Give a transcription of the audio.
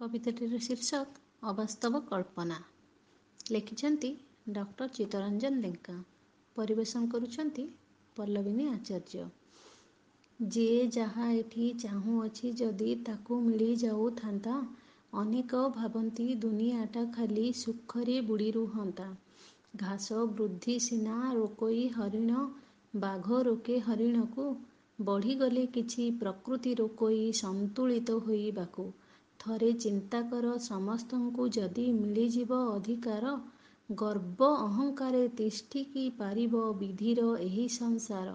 କବିତାଟିର ଶୀର୍ଷକ ଅବାସ୍ତବ କଳ୍ପନା। ଲେଖିଛନ୍ତି ଡକ୍ଟର ଚିତ୍ତରଞ୍ଜନ ଲେଙ୍କା। ପରିବେଷଣ କରୁଛନ୍ତି ପଲ୍ଲବିନୀ ଆଚାର୍ଯ୍ୟ। ଯିଏ ଯାହା ଏଠି ଚାହୁଁଅଛି ଯଦି ତାକୁ ମିଳି ଯାଉଥାନ୍ତା। ଅନେକ ଭାବନ୍ତି ଦୁନିଆଟା ଖାଲି ସୁଖରେ ବୁଡ଼ି ରୁହନ୍ତା। ଘାସ ବୃଦ୍ଧି ସିନା ରୋକଇ ହରିଣ, ବାଘ ରୋକେ ହରିଣକୁ। ବଢ଼ିଗଲେ କିଛି ପ୍ରକୃତି ରୋକଇ ସନ୍ତୁଳିତ ହୋଇବାକୁ। ଥରେ ଚିନ୍ତାକର ସମସ୍ତଙ୍କୁ ଯଦି ମିଳିଯିବ ଅଧିକାର, ଗର୍ବ ଅହଙ୍କାରେ ତିଷ୍ଠି କି ପାରିବ ବିଧିର ଏହି ସଂସାର।